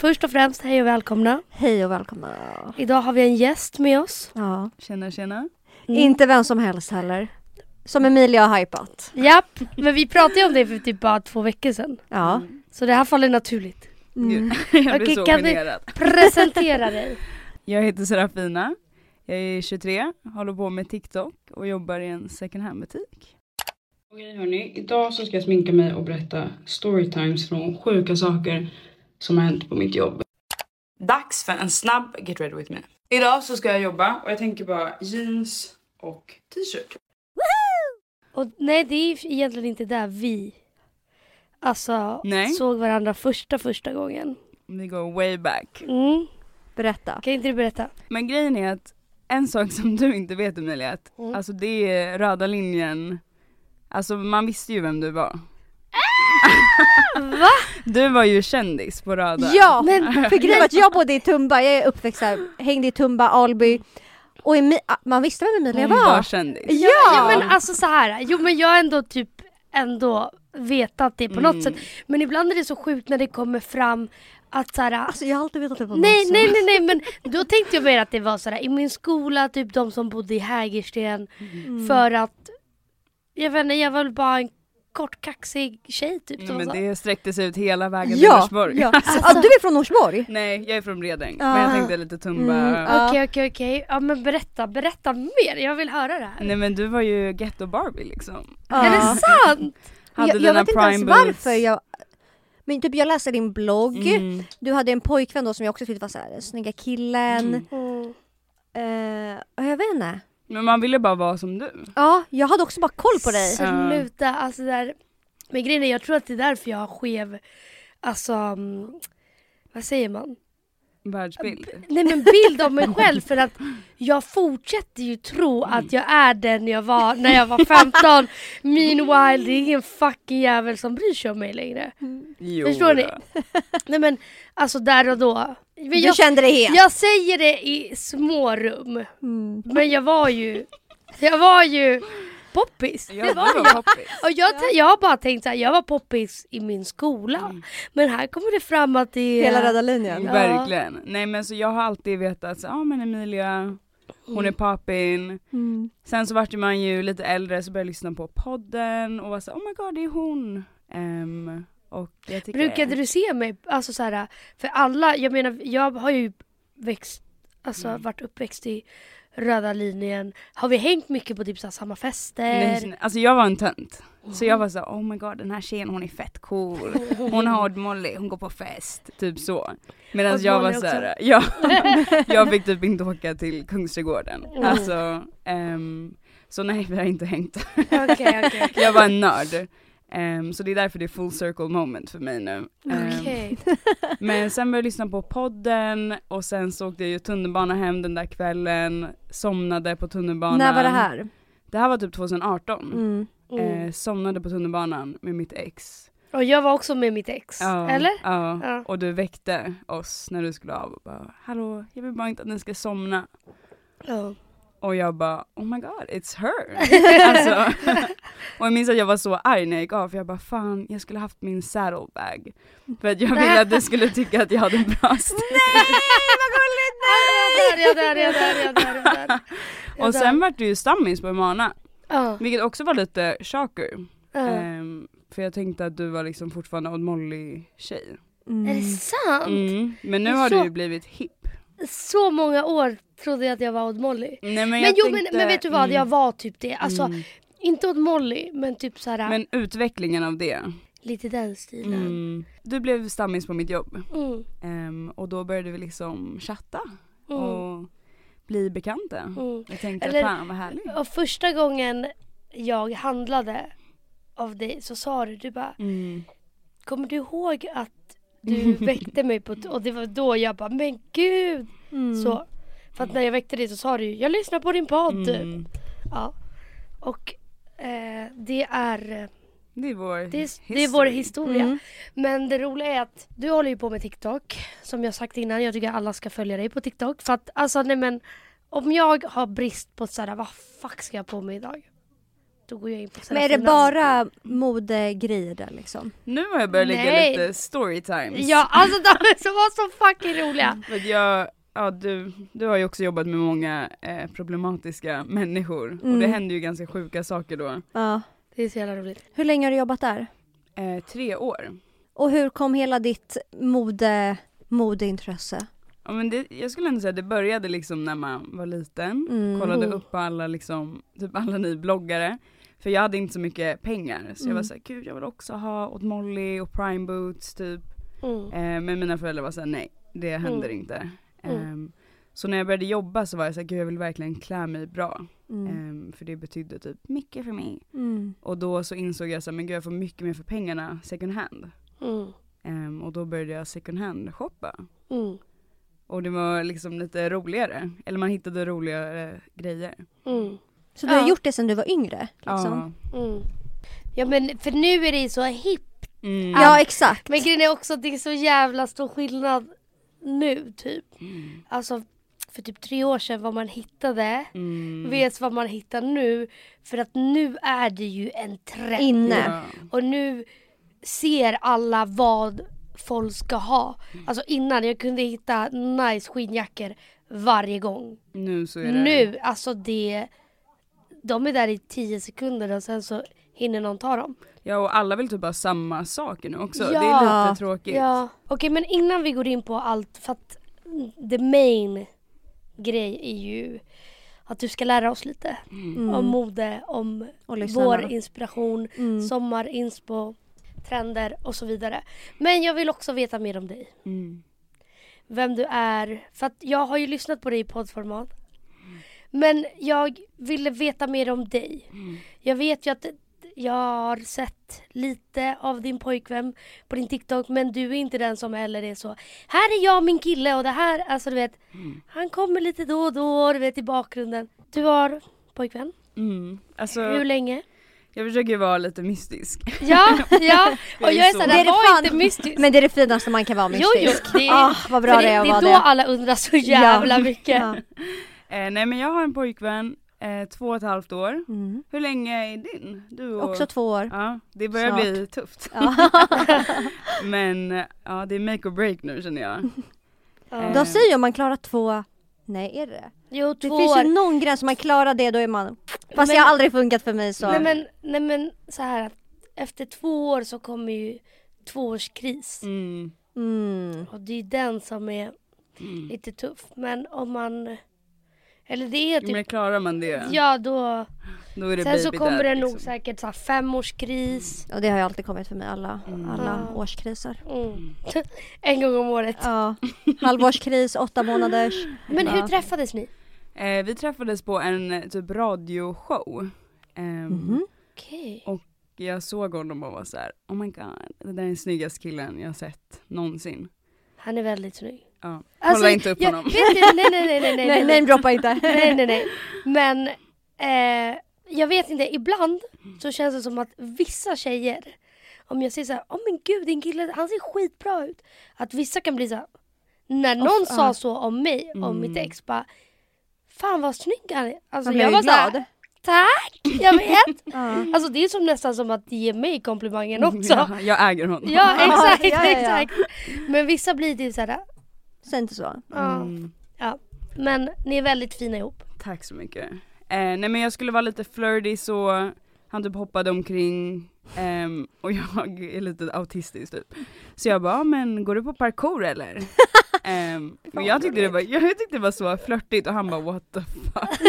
Först och främst, hej och välkomna. Hej och välkomna. Idag har vi en gäst med oss. Ja. Tjena tjena. Mm. Inte vem som helst heller. Som Emilia har hypat. Japp, men vi pratade ju om det för typ bara två veckor sedan. Ja. Så det här faller naturligt. Mm. Jag blir Okej, så kan du-. Presentera dig. Jag heter Serafina. Jag är 23, håller på med TikTok och jobbar i en second hand butik. Okej hörni, idag så ska jag sminka mig och berätta storytimes från sjuka saker som har hänt på mitt jobb. Dags för en snabb get ready with me. Idag så ska jag jobba och jag tänker bara jeans och t-shirt. Och nej, det är egentligen inte där vi alltså, Nej. såg varandra första första gången. Vi går way back. Mm. Berätta. Kan inte du berätta? Men grejen är att en sak som du inte vet Emilia, att Mm. alltså det är röda linjen, alltså man visste ju vem du var. Va? Du var ju kändis på röda. Ja! Men För grejen var att jag bodde i Tumba, jag är uppväxt här, hängde i Tumba, Alby. Och Emi- ah, man visste vem Emilia Hon var. var kändis. Ja! Ja men alltså så här. jo men jag har ändå typ ändå vetat det på något Mm. sätt. Men ibland är det så sjukt när det kommer fram att så här, Alltså jag har alltid vetat att det var Nej, någon nej, som- nej, nej, men då tänkte jag mer att det var sådär i min skola, typ de som bodde i Hägersten. Mm. För att, jag vet inte, jag var väl bara en kort kaxig tjej typ. som Men det sträckte sig ut hela vägen till Ja, Norsborg. ja. Ah, du är från Norsborg? Nej, jag är från Bredäng. Ah. Men jag tänkte lite Tumba. Mm. Okej, okej, okej. Ja men berätta, berätta mer. Jag vill höra det här. Nej men du var ju Ghetto Barbie liksom. Är det sant? Hade jag, jag vet inte ens boots. varför jag... Men typ jag läste din blogg, Mm. du hade en pojkvän då som jag också tyckte var såhär, snygga killen. Mm. Mm. Och jag vet inte. Men man ville bara vara som du. Ja, jag hade också bara koll på dig. Sluta, alltså där. Men grejen är, jag tror att det är därför jag har skev, alltså, mm, vad säger man? Världsbild. Nej men bild av mig själv för att jag fortsätter ju tro att jag är den jag var när jag var 15. Meanwhile det är ingen fucking jävel som bryr sig om mig längre. Jo, Förstår ni? Nej men alltså där och då. Men Du jag, kände dig het. jag säger det i små rum. Mm. Men jag var ju, jag var ju poppis. Ja, Det var jag. poppis. Och jag, jag har bara tänkt såhär, jag var poppis i min skola. Men här kommer det fram att det är... Hela röda linjen. Ja. Verkligen. Nej men så jag har alltid vetat så, ja ah, men Emilia, hon är poppin. Mm. Sen så vart man ju lite äldre så började jag lyssna på podden och var så oh my god det är hon. Ehm, och jag tycker Brukade du se mig, alltså så här, för alla, jag menar jag har ju växt, alltså Mm. varit uppväxt i röda linjen. Har vi hängt mycket på typ så här, samma fester? Nej, alltså jag var en tönt. Så jag var så oh my god den här tjejen hon är fett cool. Hon har Odd Molly, hon går på fest. Typ så. Medan jag var Molly så här, ja. jag fick typ inte åka till Kungsträdgården. Mm. Alltså, ehm, så nej vi har inte hängt. Okej, okej. jag var en nörd. Ehm, så det är därför det är full circle moment för mig nu. Ehm, Okej. men sen började jag lyssna på podden och sen så åkte jag ju tunnelbana hem den där kvällen, somnade på tunnelbanan. När var det här? Det här var typ 2018. Mm. Mm. Eh, somnade på tunnelbanan med mitt ex. Och jag var också med mitt ex, Ja, eller? Ja. Ja. och du väckte oss när du skulle av och bara Hallå, jag vill bara inte att ni ska somna. Ja. Och jag bara oh my god it's her. alltså, och jag minns att jag var så arg när jag gick av för jag bara fan jag skulle haft min saddlebag. För att jag ville att du skulle tycka att jag hade en bra stil. Nej, jag dör, jag dör, jag dör, jag dör, jag dör. Jag Och sen vart du ju stammis på Humana. Ja, Vilket också var lite shocker. ja. Ehm, för jag tänkte att du var liksom fortfarande Odd Molly tjej. Mm. Är det sant? Mm. Men nu Så- har du ju blivit hip. Så många år trodde jag att jag var Odd Molly. Nej, men, Men, jo tänkte, men, men vet du vad, mm, jag var typ det. Alltså mm. inte Odd Molly men typ såhär Men utvecklingen av det. lite den stilen. Mm. Du blev stammis på mitt jobb. Ehm, och då började vi liksom chatta Mm. och bli bekanta. Mm. Jag tänkte Eller- fan vad härligt. Och första gången jag handlade av dig så sa du, du bara Mm. Kommer du ihåg att du väckte mig på t-" och det var då jag bara men gud! Mm. Så. För att när jag väckte dig så sa du jag lyssnar på din podd. Mm. Ja. Och eh, det är Det är vår det är, det är vår historia. Mm. Men det roliga är att du håller ju på med TikTok. Som jag sagt innan, jag tycker alla ska följa dig på TikTok. För att alltså nej men om jag har brist på såhär, vad fuck ska jag på mig idag? då går jag in på Men är det bara modegrejer där liksom? Nu har jag börjat lägga lite storytimes. Ja alltså de är så, var så fucking roliga. Att jag, ja, du, du har ju också jobbat med många eh, problematiska människor och Mm. det händer ju ganska sjuka saker då. Ja. Det är så jävla roligt. Hur länge har du jobbat där? Eh, tre år. Och hur kom hela ditt mode, modeintresse? Ja, men det, jag skulle ändå säga att det började liksom när man var liten, Mm. kollade Mm. upp på alla liksom, typ alla ni bloggare. För jag hade inte så mycket pengar så jag var Mm. såhär, gud jag vill också ha åt Molly och Prime Boots typ. Mm. Eh, men mina föräldrar var såhär, nej det händer Mm. inte. Mm. Ehm, så när jag började jobba så var jag såhär, gud jag vill verkligen klä mig bra. Mm. Ehm, för det betydde typ mycket för mig. Mm. Och då så insåg jag såhär, men gud jag får mycket mer för pengarna second hand. Mm. Ehm, och då började jag second hand shoppa. Mm. Och det var liksom lite roligare, eller man hittade roligare grejer. Mm. Så du har Ja. gjort det sedan du var yngre? Liksom? Ja. Mm. Ja men för nu är det så hippt. Mm. Ja, exakt. Men grejen är också att det är så jävla stor skillnad nu typ. Mm. Alltså för typ tre år sedan vad man hittade Mm. vet vad man hittar nu. För att nu är det ju en trend. Inne. Ja. Och nu ser alla vad folk ska ha. Alltså innan jag kunde hitta nice skinnjackor varje gång. Nu så är det... Nu, alltså det... De är där i 10 sekunder och sen så hinner någon ta dem. Ja och alla vill typ ha samma saker nu också, Ja. det är lite tråkigt. Ja, okej men innan vi går in på allt, för att the main grej är ju att du ska lära oss lite Mm. om mode, om vår inspiration, Mm. sommarinspo, trender och så vidare. Men jag vill också veta mer om dig. Mm. Vem du är. För att jag har ju lyssnat på dig i poddformat. Men jag ville veta mer om dig. Jag vet ju att jag har sett lite av din pojkvän på din TikTok men du är inte den som heller är så Här är jag min kille och det här, alltså du vet Han kommer lite då och då, du vet i bakgrunden. Du har pojkvän? Mm. Alltså, Hur länge? jag försöker vara lite mystisk. Ja, ja. Och är jag är så. såhär, Det är det det var inte mystiskt. Men det är det finaste man kan vara Jo, jo, mystisk. det är- Ah, vad bra det är att det är vara då det. alla undrar så jävla mycket. Ja. Eh, nej men jag har en pojkvän, eh, två och ett halvt år. Mm. Hur länge är din? Du och... Också två år. Ja, det börjar Snart. bli tufft. Ja. Men eh, ja, det är make or break nu känner jag. Ja. De säger ju om man klarar två, nej är det? Jo, Det finns år. ju någon gräns, om man klarar det då är man, fast Men- det har aldrig funkat för mig så. Nej men, nej men så här att efter två år så kommer ju tvåårskris. Mm. Mm. Och det är den som är Mm. lite tuff. Men om man... Eller det är Jo, men typ... klarar man det, Ja då... då är det Sen så kommer dad, det nog liksom. säkert så här femårskris. Och det har ju alltid kommit för mig, alla, Mm. alla Ja. årskriser. Mm. en gång om året. Ja, halvårskris, åtta månaders. Men Ja. hur träffades ni? Eh, vi träffades på en eh, typ radioshow. Ehm, Mhm. Okej. Jag såg honom och var så här: oh my god, det där är den snyggaste killen jag har sett någonsin. Han är väldigt snygg. Ja. Alltså, Kolla inte upp jag, honom. Vet nej nej nej nej nej. Nej, nej, droppa inte. nej, nej, nej. Men eh, jag vet inte, ibland så känns det som att vissa tjejer, om jag säger så här, åh men gud din kille, han ser skitbra ut. Att vissa kan bli så här, när någon Off, sa ja. så om mig, om Mm. mitt ex, bara Fan vad snygg han är. Alltså jag var så här, glad. tack, jag vet. Ja. Alltså det är som nästan som att ge mig komplimangen också. Ja, jag äger honom. Ja exakt, Ja, ja, ja. exakt. Men vissa blir typ såhär, Säg inte så. ja. Mm. ja. Men ni är väldigt fina ihop. Tack så mycket. Eh, nej men jag skulle vara lite flirty så han typ hoppade omkring ehm, och jag är lite autistisk typ. Så jag bara, "Ja, men går du på parkour eller? Ehm, men jag tyckte, det var, jag tyckte det var så flörtigt och han bara what the fuck.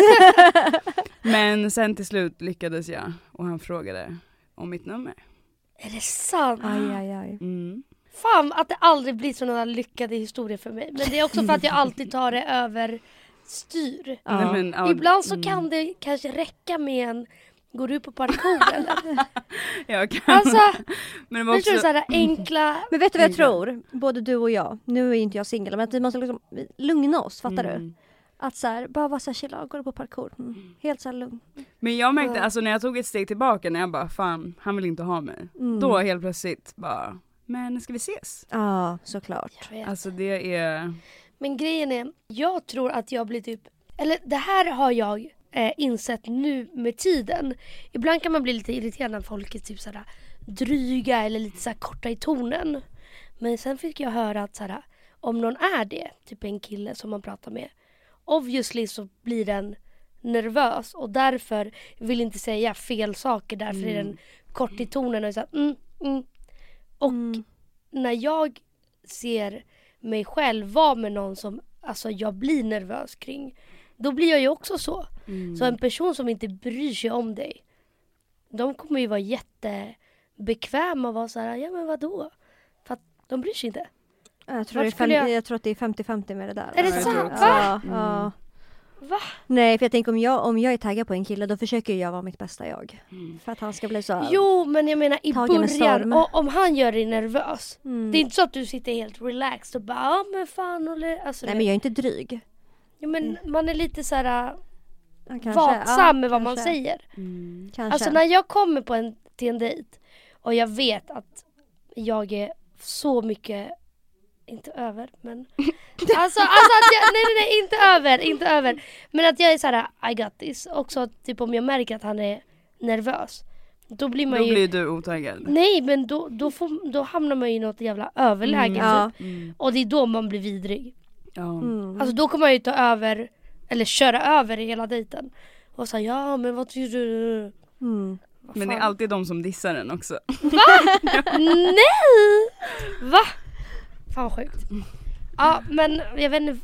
men sen till slut lyckades jag och han frågade om mitt nummer. Är det sant? Aj, aj, aj. Mm. Fan att det aldrig blir sådana lyckade historier för mig. Men det är också för att jag alltid tar det över styr. Ja. Nej, men, ja, Ibland så mm. kan det kanske räcka med en Går du på parkour eller? Jag kan. Alltså, men det var du också, såhär enkla... Men vet du vad jag Mm. tror? Både du och jag, nu är inte jag singel, men att vi måste liksom lugna oss, fattar du? Mm. Att så här, bara vara såhär, chilla, går du på parkour? Mm. Helt såhär lugn. Men jag märkte, alltså när jag tog ett steg tillbaka när jag bara fan, han vill inte ha mig. Mm. Då helt plötsligt bara, men ska vi ses? Ja, såklart. Alltså det är, Men grejen är, jag tror att jag blir typ... Eller det här har jag eh, insett nu med tiden. Ibland kan man bli lite irriterad när folk är typ såhär dryga eller lite såhär korta i tonen. Men sen fick jag höra att såhär, om någon är det, typ en kille som man pratar med. Obviously så blir den nervös och därför vill inte säga fel saker. Därför är den kort i tonen och så här, mm, mm. Och när jag ser mig själv vara med någon som alltså, jag blir nervös kring. Då blir jag ju också så. Så en person som inte bryr sig om dig. De kommer ju vara jättebekväma och vara så här, ja men vadå? För att de bryr sig inte. Jag tror, det är Vart fem, skulle jag- jag tror att det är 50-50 med det där. Är det sant? Ja, ja. Va? Nej för jag tänker om jag, om jag är taggad på en kille då försöker jag vara mitt bästa jag. Mm. För att han ska bli så... Jo men jag menar i början, och, om han gör dig nervös. Mm. Det är inte så att du sitter helt relaxed och bara ja men fan alltså, Nej men jag är inte dryg. ja, men man är lite så här Ja, kanske. vaksam Ja, med vad man kanske. säger. Mm. Alltså när jag kommer på en, till en dejt och jag vet att jag är så mycket, inte över men Alltså, alltså att jag, nej nej nej inte över, inte över. Men att jag är såhär I got this. Också typ om jag märker att han är nervös. Då blir man Då ju blir du otaggad. Nej men då, då, får, då hamnar man ju i något jävla överläge Mm, ja. typ. Mm. Och det är då man blir vidrig. Ja. Mm. Alltså då kommer man ju ta över, eller köra över hela dejten. Och säga ja men vad tycker du? Mm. Men det är alltid de som dissar en också. Nej! Va? Fan vad sjukt. Ja men jag vet inte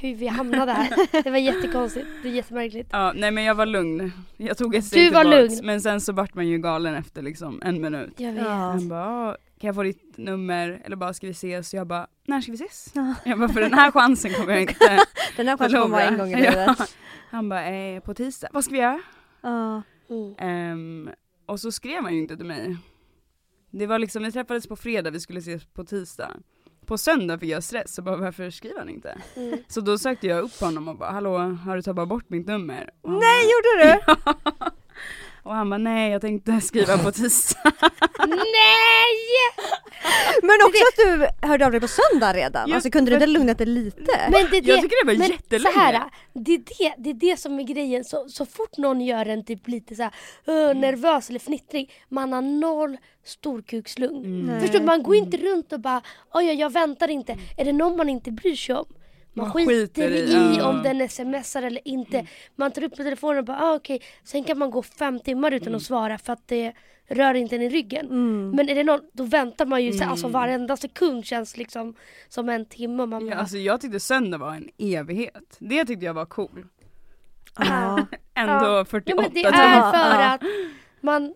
hur vi hamnade här. Det var jättekonstigt. Det är jättemärkligt. Ja, nej men jag var lugn. Jag tog ett steg Du var tillbaks, lugn. Men sen så vart man ju galen efter liksom en minut. Jag vet. Ja. Han bara, "Ah, kan jag få ditt nummer eller bara ska vi ses? Jag bara, när ska vi ses? Ja. Jag bara, för den här chansen kommer jag inte Den här chansen kommer vara en gång i Ja. livet. Han bara, eh, på tisdag, vad ska vi göra? Ja. Mm. Ehm, och så skrev han ju inte till mig. Det var liksom, vi träffades på fredag, vi skulle ses på tisdag. På söndag fick jag stress och bara varför skriver han inte? Mm. Så då sökte jag upp honom och bara hallå har du tagit bort mitt nummer? Och Nej gjorde du? och han bara nej jag tänkte skriva på tisdag. Nej! Men också att du hörde av dig på söndag redan. Ja, alltså kunde du inte lugnat dig lite? Men det, är Jag det, tycker det var men jättelänge. så här, det, är det, det är det som är grejen. Så, så fort någon gör en typ lite så här, "Åh, nervös eller fnittrig, man har noll storkukslugn. Mm. Förstår du? Man går inte runt och bara oj jag, jag väntar inte. Är det någon man inte bryr sig om? Man, Man skiter, i, i ja. om den smsar eller inte. Man tar upp telefonen och bara ah, okej. Sen kan man gå fem timmar utan att svara för att det rör inte en i ryggen. Mm. Men är det någon, då väntar man ju, så, alltså Mm. varenda sekund känns liksom som en timme. och Man Ja, bara, alltså jag tyckte söndag var en evighet. Det tyckte jag var cool. Ja. Ändå Ja. 48 Ja men det är för Ja. att man,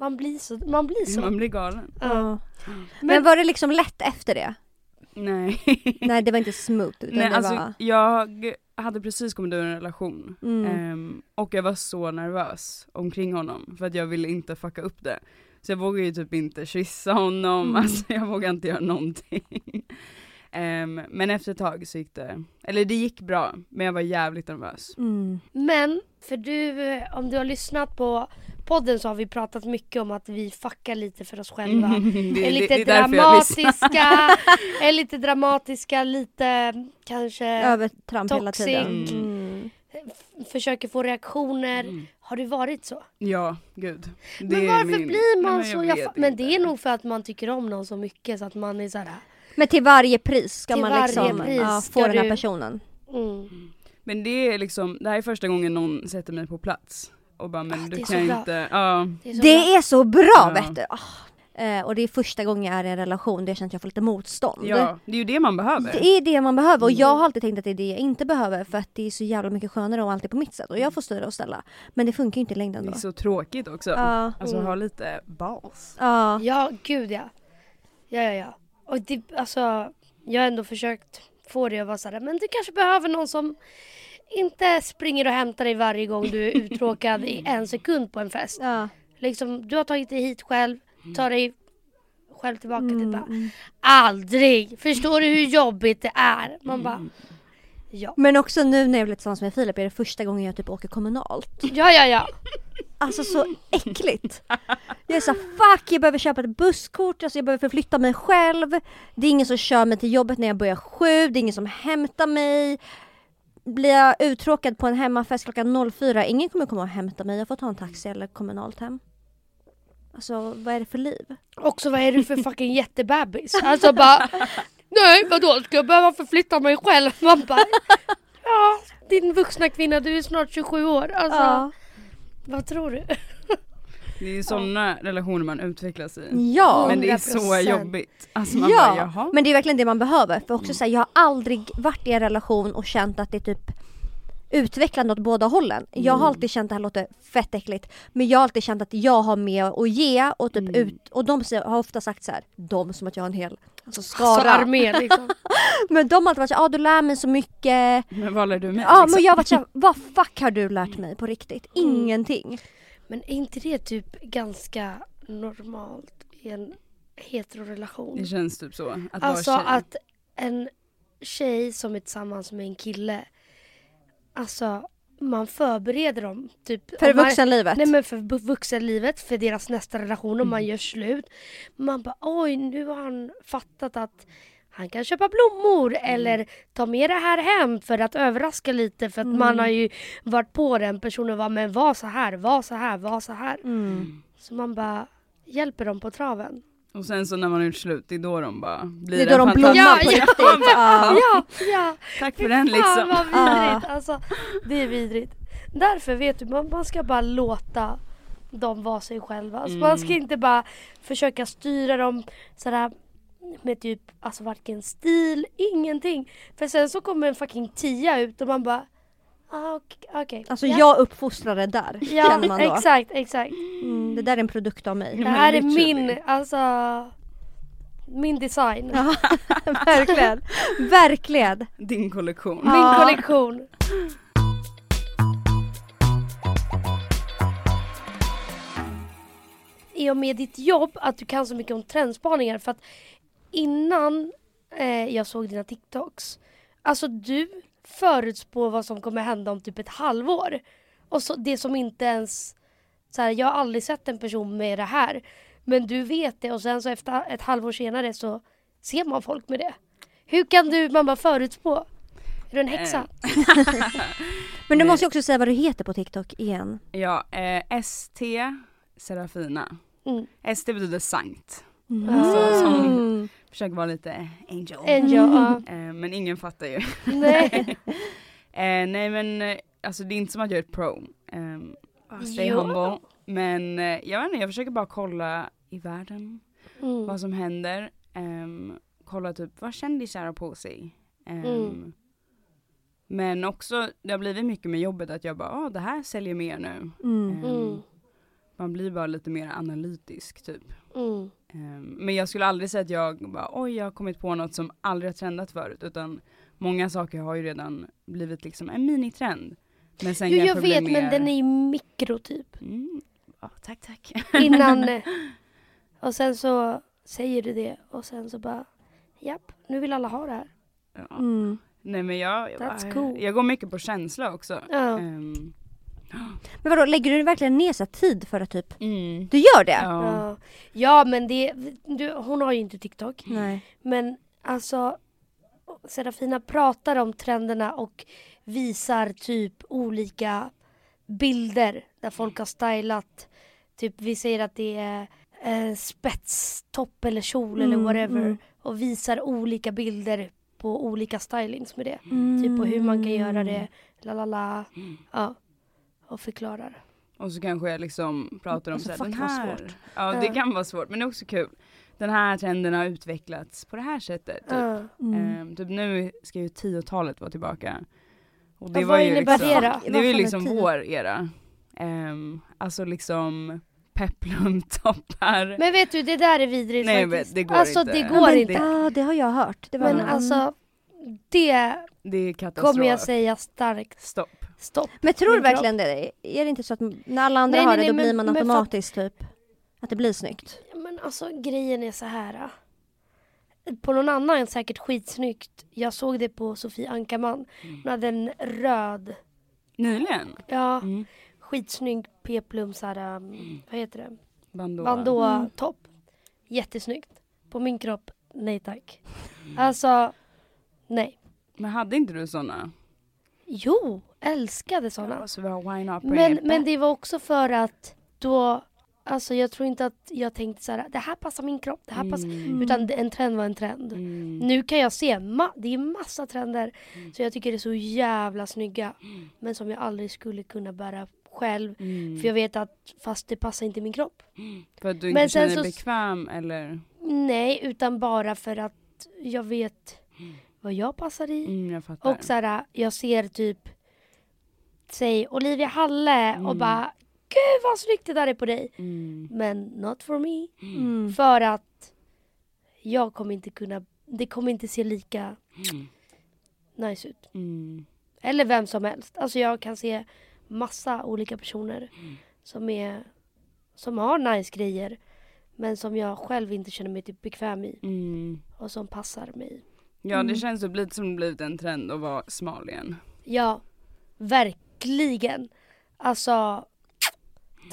man blir så. Man blir så. Man blir galen. Ja. Ja. Men, Men, var det liksom lätt efter det? Nej. Nej det var inte smooth utan Nej det alltså var... jag hade precis kommit ur en relation. Mm. Ehm, och jag var så nervös omkring honom för att jag ville inte fucka upp det. Så jag vågade ju typ inte kyssa honom, Mm. alltså jag vågade inte göra någonting. Ehm, men efter ett tag så gick det, eller det gick bra, men jag var jävligt nervös. Mm. men för du, om du har lyssnat på podden så har vi pratat mycket om att vi fuckar lite för oss själva. det, är lite det är jag lyssnar. dramatiska, är lite dramatiska, lite kanske Övertramp hela Toxic. tiden. Mm. Mm. försöker få reaktioner. Mm. Har det varit så? Ja, gud. Det men är varför min- blir man Nej, så? men Jag jag men det är nog för att man tycker om någon så mycket så att man är såhär. Men till varje pris ska man liksom ja, få den här du- personen. Mm. Men det är liksom, det här är första gången någon sätter mig på plats. Och bara men Ah, du det är så kan bra. inte, ja. Det är så Det bra. är så bra Ja. vet du! Ah. Eh, och det är första gången jag är i en relation där jag känner att jag får lite motstånd. ja, det är ju det man behöver. Det är det man behöver och Mm. jag har alltid tänkt att det är det jag inte behöver för att det är så jävla mycket skönare och alltid på mitt sätt och jag får styra och ställa. Men det funkar ju inte i längden Det då. är så tråkigt också. Ja. Alltså Mm. ha lite bas. Ja. Ja, gud ja. Ja, ja, ja. Och det, alltså, jag har ändå försökt få det att vara såhär, men du kanske behöver någon som inte springer och hämtar dig varje gång du är uttråkad i en sekund på en fest. Ja. Liksom, du har tagit dig hit själv, tar dig själv tillbaka till Mm, bara, mm. aldrig! Förstår du hur jobbigt det är? Man bara, ja. Men också nu när jag blev tillsammans med Filip är det första gången jag typ åker kommunalt. Ja, ja, ja. Alltså så äckligt. Jag är så fuck jag behöver köpa ett busskort, alltså jag behöver förflytta mig själv. Det är ingen som kör mig till jobbet när jag börjar sju, det är ingen som hämtar mig. Blir jag uttråkad på en hemmafest klockan 04, ingen kommer komma och hämta mig. Jag får ta en taxi eller kommunalt hem. Alltså vad är det för liv? Också vad är du för fucking jättebebis? Alltså bara Nej vadå ska jag behöva förflytta mig själv? Man bara Ja din vuxna kvinna du är snart 27 år. Alltså vad tror du? Det är ju sådana relationer man utvecklas i. Ja! Men det är så 100%. jobbigt. Alltså man ja, bara jaha. men det är verkligen det man behöver. För också så här, jag har aldrig varit i en relation och känt att det är typ utvecklande åt båda hållen. Jag har alltid känt, det här låter fett äckligt, men jag har alltid känt att jag har mer att ge och typ Mm. ut, och de har ofta sagt så här, de som att jag har en hel alltså skara. Alltså armé liksom. men de har alltid varit såhär, ah, du lär mig så mycket. Men vad lär du mig? Ja liksom? men jag har varit såhär, vad fuck har du lärt mig på riktigt? Ingenting. Men är inte det typ ganska normalt i en heterorelation? Det känns typ så. Att Alltså vara tjej. att en tjej som är tillsammans med en kille, alltså man förbereder dem. Typ, För man- vuxenlivet. Nej men för vuxenlivet, för deras nästa relation om man Mm. gör slut. Man bara oj nu har han fattat att han kan köpa blommor Mm. eller ta med det här hem för att överraska lite för att Mm. man har ju varit på den personen och var men var så här, var så här, var så här. Mm. Så man bara hjälper dem på traven. Och sen så när man har gjort slut, det är då de bara blir Det är då de blommar Ja, på ja. riktigt. Ja. Ja, ja. Tack för den liksom. vad vidrigt. Alltså, det är vidrigt. Därför vet du, man, man ska bara låta dem vara sig själva. Alltså, Man ska Mm. inte bara försöka styra dem sådär med typ, alltså varken stil, ingenting. För sen så kommer en fucking tia ut och man bara, ah, okej. Alltså ja. jag uppfostrade där, Ja, känner man då. exakt, exakt. Mm, det där är en produkt av mig. Det här är min, alltså, min design. Ja, verkligen. Verkligen. Din kollektion. Min Ja. kollektion. I och med ditt jobb att du kan så mycket om trendspaningar för att innan eh, jag såg dina TikToks Alltså du förutspår vad som kommer hända om typ ett halvår. Och så, det som inte ens så här, jag har aldrig sett en person med det här. Men du vet det och sen så efter ett halvår senare så ser man folk med det. Hur kan du man bara förutspå? Är du en häxa? Men du måste ju också säga vad du heter på TikTok igen. Ja, eh, ST Serafina. Mm. ST betyder sankt. Mm. Alltså, som- Försöker vara lite angel. Angel, ja. Eh, men ingen fattar ju. Nej. Eh, nej men eh, alltså det är inte som att jag är ett pro. Um, stay Jo. humble. Men jag vet inte, jag försöker bara kolla i världen Mm. vad som händer. Ehm, kolla typ vad kändisar har på sig. Ehm, Mm. Men också, det har blivit mycket med jobbet att jag bara, åh det här säljer mer nu. Mm. Mm. Man blir bara lite mer analytisk typ. Ehm, men jag skulle aldrig säga att jag bara, oj jag har kommit på något som aldrig har trendat förut. Utan många saker har ju redan blivit liksom en minitrend. Men sen Jo jag vet mer... men den är ju mikro typ. Mm, ja, tack tack. Innan och sen så säger du det och sen så bara japp nu vill alla ha det här. Ja. Mm. Nej men jag, jag, bara- cool. jag går mycket på känsla också. Ja. Ehm, Men vadå, lägger du verkligen ner så tid för att typ, mm, du gör det? ja. Ja. men det, du, hon har ju inte TikTok. Nej. Men alltså Serafina pratar om trenderna och visar typ olika bilder där folk har stylat. Typ vi säger att det är eh, spetstopp eller kjol eller Mm, whatever. mm. Och visar olika bilder på olika stylings med det. Mm. Typ på hur man kan göra det. La la la. Ja. Och förklarar. Och så kanske jag liksom pratar om Alltså, så här, den här. svårt. Ja det Ja. kan vara svårt men det är också kul. Den här trenden har utvecklats på det här sättet. Typ, Ja. Mm. Ehm, typ nu ska ju 10-talet vara tillbaka. Och det Och var vad ju innebär liksom, det då? Det var ju liksom 10? vår era. Um, alltså liksom peplumtoppar. Men vet du det där är vidrigt Nej, faktiskt. men det går alltså inte. det Ja, går men inte. det- Ja, det har jag hört. Det var Men Mm. alltså det Det kommer jag säga starkt Stopp. Stopp. Men tror du verkligen det? Är det inte så att när alla andra Nej, har nej, det nej, då men- blir man men för att- automatiskt typ att det blir snyggt? Men alltså grejen är så här. äh. På någon annan säkert skitsnyggt. Jag såg det på Sofie Ankarman. Hon hade en röd, Nyligen? ja Mm. skitsnygg peplum såhär, um, vad heter det? Bandå. Bandå-topp. Jättesnyggt. På min kropp, nej tack. Alltså, nej. Men hade inte du såna? Jo, älskade sådana. Ja, så Men, men det var också för att då, alltså jag tror inte att jag tänkte så här, det här passar min kropp, det här passar, Mm. utan en trend var en trend. Mm. Nu kan jag se, ma- det är massa trender så jag tycker det är så jävla snygga. Men som jag aldrig skulle kunna bära själv. Mm. För jag vet att fast det passar inte min kropp. För att du Men inte sen känner dig så- bekväm eller? Nej, utan bara för att jag vet vad jag passar i. Mm, jag. Och så här, jag ser typ, säg Olivia Halle och Mm. bara Gud vad snyggt det där är på dig. Mm. Men not for me. Mm. För att jag kommer inte kunna, det kommer inte se lika Mm. nice ut. Mm. Eller vem som helst. Alltså jag kan se massa olika personer Mm. som är som har nice grejer men som jag själv inte känner mig typ bekväm i och som passar mig. Ja det känns typ lite som det blivit en trend att vara smal igen. Ja, verkligen. Alltså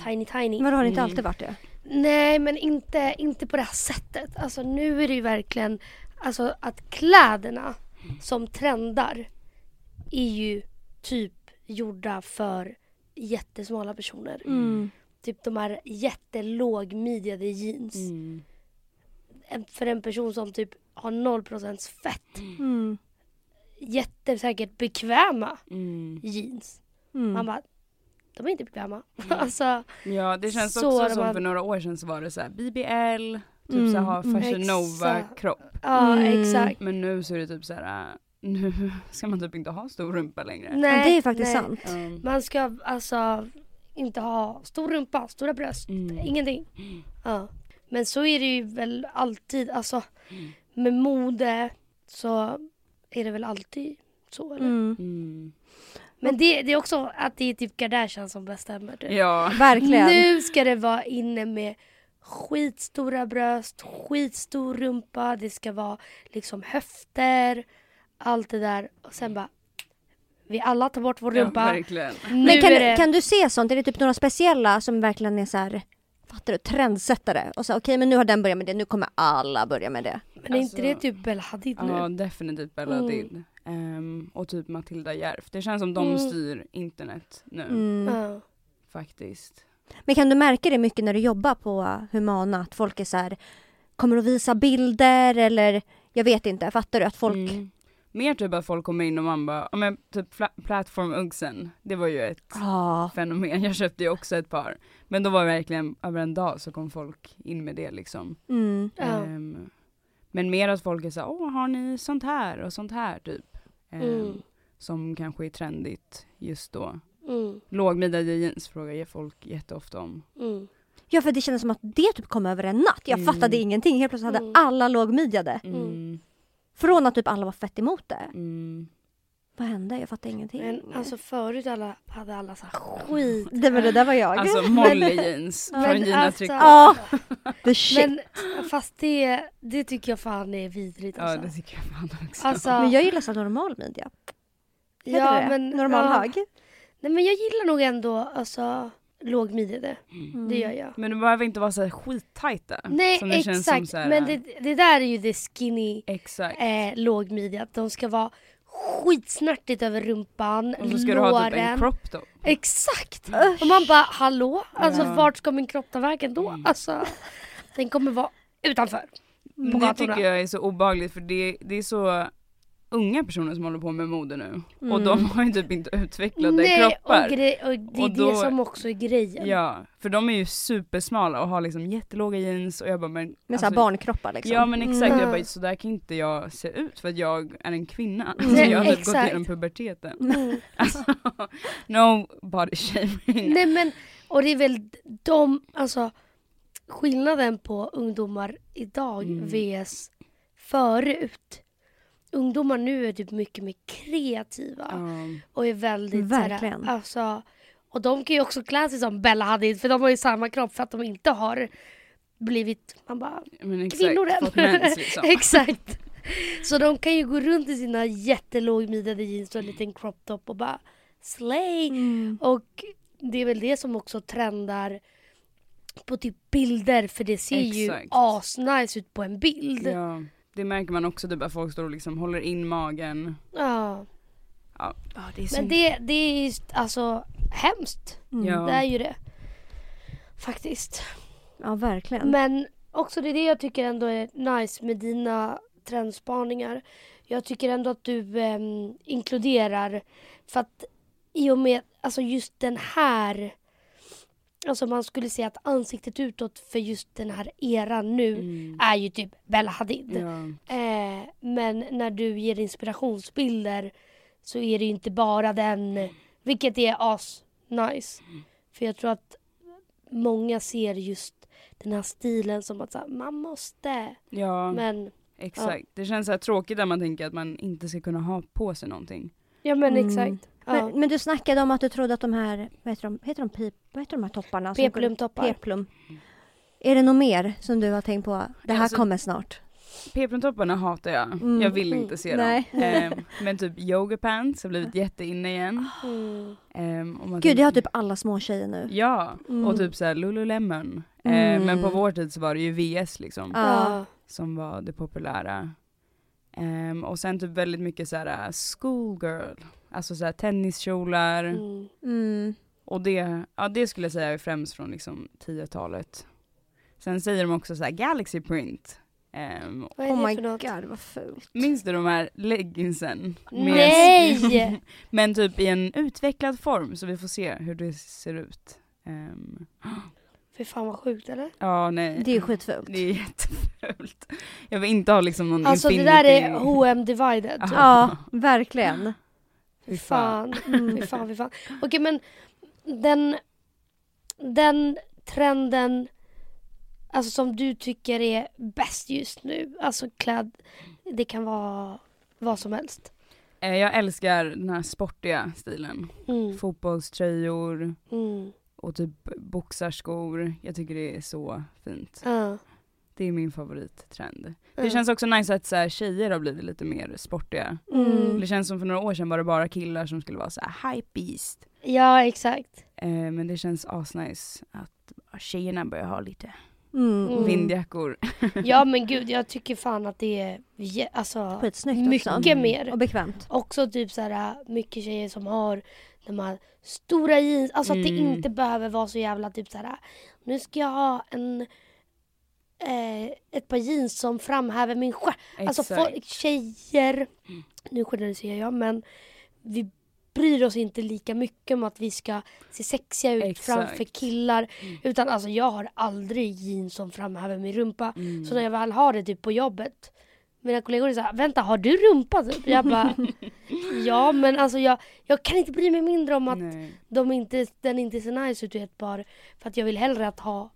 tiny tiny. Vadå har det inte Mm. alltid varit det? Nej men inte, inte på det här sättet. Alltså nu är det ju verkligen alltså att kläderna som trendar är ju typ gjorda för jättesmala personer. Mm. Typ de här jättelågmidjade jeans. Mm. För en person som typ har 0% fett. Mm. Jättesäkert bekväma Mm. jeans. Mm. Man bara, de är inte bekväma. alltså, Ja det känns Så också de som för några år sedan så var det så här BBL, typ Mm, så här, ha mm. fashion nova kropp. ja Mm. exakt. Men nu så är det typ så här. äh, nu ska man typ inte ha stor rumpa längre. Ja, Nej, det är faktiskt nej. sant. Um, Man ska alltså inte ha stor rumpa, stora bröst, Mm. ingenting. Mm. Ja. Men så är det ju väl alltid, alltså med mode så är det väl alltid så eller? Mm. Mm. Men det, det är också att det är typ Kardashian som bestämmer det. Ja. Verkligen. Nu ska det vara inne med skitstora bröst, skitstor rumpa, det ska vara liksom höfter, allt det där. Och sen bara, vi alla tar bort vår ja rumpa. verkligen. nu Men kan, det... kan du se sånt? Är det typ några speciella som verkligen är så här, fattar du, trendsättare? Och så okej men nu har den börjat med det, nu kommer alla börja med det. Men är inte det Alltså- typ Bella Hadid nu? Ja definitivt Bella Mm. Ehm, och typ Matilda Järf. Det känns som de Mm. styr internet nu Mm. Faktiskt. Men kan du märka det mycket när du jobbar på Humana? Att folk är så här, kommer att visa bilder eller jag vet inte, fattar du? Att folk... Mm. Mer typ att folk kommer in och man bara, ja men typ fla- Platform Uggsen, det var ju ett Ja. fenomen. Jag köpte ju också ett par. Men då var det verkligen över en dag så kom folk in med det liksom. Mm. Ja. Ehm, men mer att folk är såhär, åh har ni sånt här och sånt här typ. Ehm, Mm. Som kanske är trendigt just då. Mm. Lågmidjade jeans frågar folk jätteofta om. Mm. Ja för det kändes som att det typ kom över en natt. Jag Mm. fattade ingenting. Helt plötsligt hade Mm. alla lågmidjade. Mm. Från att typ alla var fett emot det. Vad hände? Jag fattar ingenting. Men alltså förut alla, hade alla så här skit. det, var, det där var jag. Alltså Molly jeans Men från Gina alltså- Tricot. Ja, the shit. Men fast det, det tycker jag fan är vidrigt Ja alltså. det tycker jag fan också. Alltså, Men jag gillar så normal midja. Heter ja, det? men, normal ja. hög. Nej men jag gillar nog ändå alltså lågmidjade. Mm. Det gör jag. Men det behöver inte vara så här skittajta. Nej som det känns som exakt. så här, men det, det där är ju det skinny Exakt. eh, lågmidjat. De ska vara skitsnärtigt över rumpan, Och så ska du ha typ en låren. crop top. Exakt! Och man bara hallå? Alltså Ja. vart ska min kropp ta vägen då? Mm. Alltså den kommer vara utanför. På Det gatorna. tycker jag är så obehagligt för det, det är så unga personer som håller på med mode nu. Och Mm. de har ju typ inte utvecklade Nej, kroppar. och, grej, och det är Och då- det som också är grejen. Ja, för de är ju supersmala och har liksom jättelåga jeans och jag bara men Med så alltså, här barnkroppar liksom. Ja men exakt, Mm. jag bara så där kan inte jag se ut för att jag är en kvinna. Nej, så jag har typ gått igenom puberteten. Mm. Alltså, no body shaming. Nej men, och det är väl de, alltså skillnaden på ungdomar idag Mm. vs förut. Ungdomar nu är typ mycket mer kreativa Ja. och är väldigt Verkligen. Såhär, alltså, och de kan ju också klä sig som Bella Hadid för de har ju samma kropp för att de inte har blivit, man bara men exakt, kvinnor än. liksom. Exakt. Så de kan ju gå runt i sina jättelågmidjade jeans och en liten crop top och bara slay. Mm. Och det är väl det som också trendar på typ bilder för det ser ju Exakt. asnice ut på en bild. Ja. Ja, det märker man också typ att folk står och liksom håller in magen. Ja, det är Men det, det är just, alltså hemskt. Mm. Ja. Det är ju det. Faktiskt. Ja verkligen. Men också det är det jag tycker ändå är nice med dina trendspaningar. Jag tycker ändå att du ehm, inkluderar för att i och med alltså just den här Alltså man skulle säga att ansiktet utåt för just den här eran nu Mm. är ju typ Bella Hadid. Ja. Eh, men när du ger inspirationsbilder så är det ju inte bara den, vilket är as nice. För jag tror att många ser just den här stilen som att så här, man måste. ja, Men, exakt. Det känns så här tråkigt när man tänker att man inte ska kunna ha på sig någonting. ja men Mm. exakt. Ja. Men, men du snackade om att du trodde att de här, vad heter de, heter de, pip, vad heter de här topparna? Peplumtoppar. Peplum. Är det något mer som du har tänkt på? Det här Alltså- kommer snart. Peplumtopparna hatar jag. Mm. Jag vill Mm. inte se dem. Ehm, men typ yoga pants har blivit jätteinne igen. Mm. Ehm, och man Gud det har typ alla små tjejer nu. Ja, Mm. och typ såhär Lululemon. Ehm, Mm. men på vår tid så var det ju VS liksom. Ja. Som var det populära. Ehm, och sen typ väldigt mycket såhär schoolgirl. Alltså såhär tenniskjolar. Mm. Mm. Och det, ja det skulle jag säga är främst från liksom 10-talet. Sen säger de också såhär galaxy print. Ehm, Vad är Oh det my för något? god vad fult. minns du de här leggingsen? Nej! Men typ i en utvecklad form så vi får se hur det ser ut. Ehm, Fy fan vad sjukt eller? ja nej. Det är skitfult. Det är jättefult. Jag vill inte ha liksom någon Alltså det där är H&M divided. typ. Ja, verkligen. Fy Fy fan. Mm. Fy fan, fy fan. Okej men den, den trenden alltså som du tycker är bäst just nu, alltså kläd, det kan vara vad som helst. Eh, Jag älskar den här sportiga stilen. Mm. Fotbollströjor Mm. Och typ boxarskor. Jag tycker det är så fint. Ja. Det är min favorittrend. Ja. Det känns också nice att så här, tjejer har blivit lite mer sportiga. Mm. Det känns som för några år sedan var det bara killar som skulle vara så här hype beast. Ja exakt. Eh, men det känns asnice att tjejerna börjar ha lite Mm. Mm. vindjackor. Ja men gud jag tycker fan att det är alltså, mycket också. mer. Och bekvämt. Också typ så här mycket tjejer som har de här stora jeans, alltså att det Mm. inte behöver vara så jävla typ så här. nu ska jag ha en eh, ett par jeans som framhäver min stjärt. Alltså folk, tjejer, nu generaliserar jag men vi bryr oss inte lika mycket om att vi ska se sexiga ut Exakt. framför killar. Mm. Utan alltså jag har aldrig jeans som framhäver min rumpa. Mm. Så när jag väl har det typ på jobbet mina kollegor är såhär, vänta har du rumpa typ? Jag bara, ja men alltså jag, jag kan inte bry mig mindre om att Nej. de inte, den inte ser nice ut i ett par. För att jag vill hellre att ha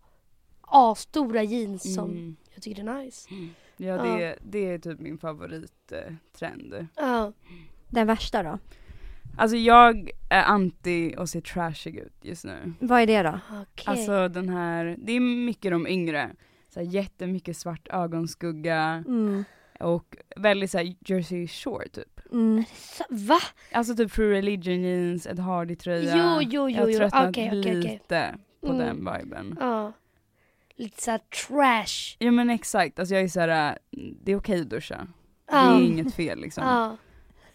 A-stora jeans som Mm. jag tycker är nice. Ja det, det är typ min favorittrend. Ja. Den värsta då? Alltså jag är anti att se trashig ut just nu. Vad är det då? Okej. Alltså den här, det är mycket de yngre. Så här, jättemycket svart ögonskugga Mm. och väldigt såhär Jersey Shore typ. Mm. Va? Alltså typ True Religion jeans, ett Hardy-tröja. Jo, jo, Jag har jo, jo. tröttnat okej, okej. lite på Mm. den viben. Ja. Lite såhär trash. Ja men exakt, alltså jag är såhär, det är okej att duscha. Det Ja. är inget fel liksom. Ja.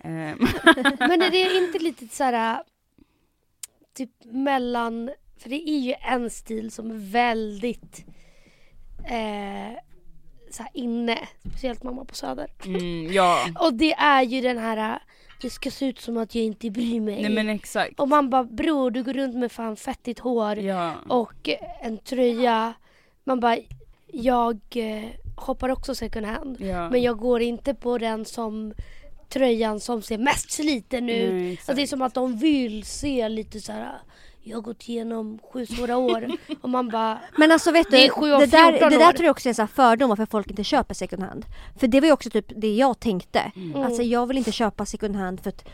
Ehm, Men är det inte lite såhär typ mellan, för det är ju en stil som är väldigt eh, så här inne, speciellt mamma på söder. mm, ja, Och det är ju den här, det ska se ut som att jag inte bryr mig. nej men exakt. Och man bara bror du går runt med fan fettigt hår Ja, och en tröja. Man bara, jag eh, hoppar också second hand. ja. Men jag går inte på den som tröjan som ser mest sliten ut. Nej, Alltså det är som att de vill se lite så här. Jag har gått igenom sju svåra år och man bara Men alltså vet du, Det det, där, 14 det där tror jag också är så här fördomar för att folk inte köper second hand. För det var ju också typ det jag tänkte. Mm. Alltså jag vill inte köpa second hand för att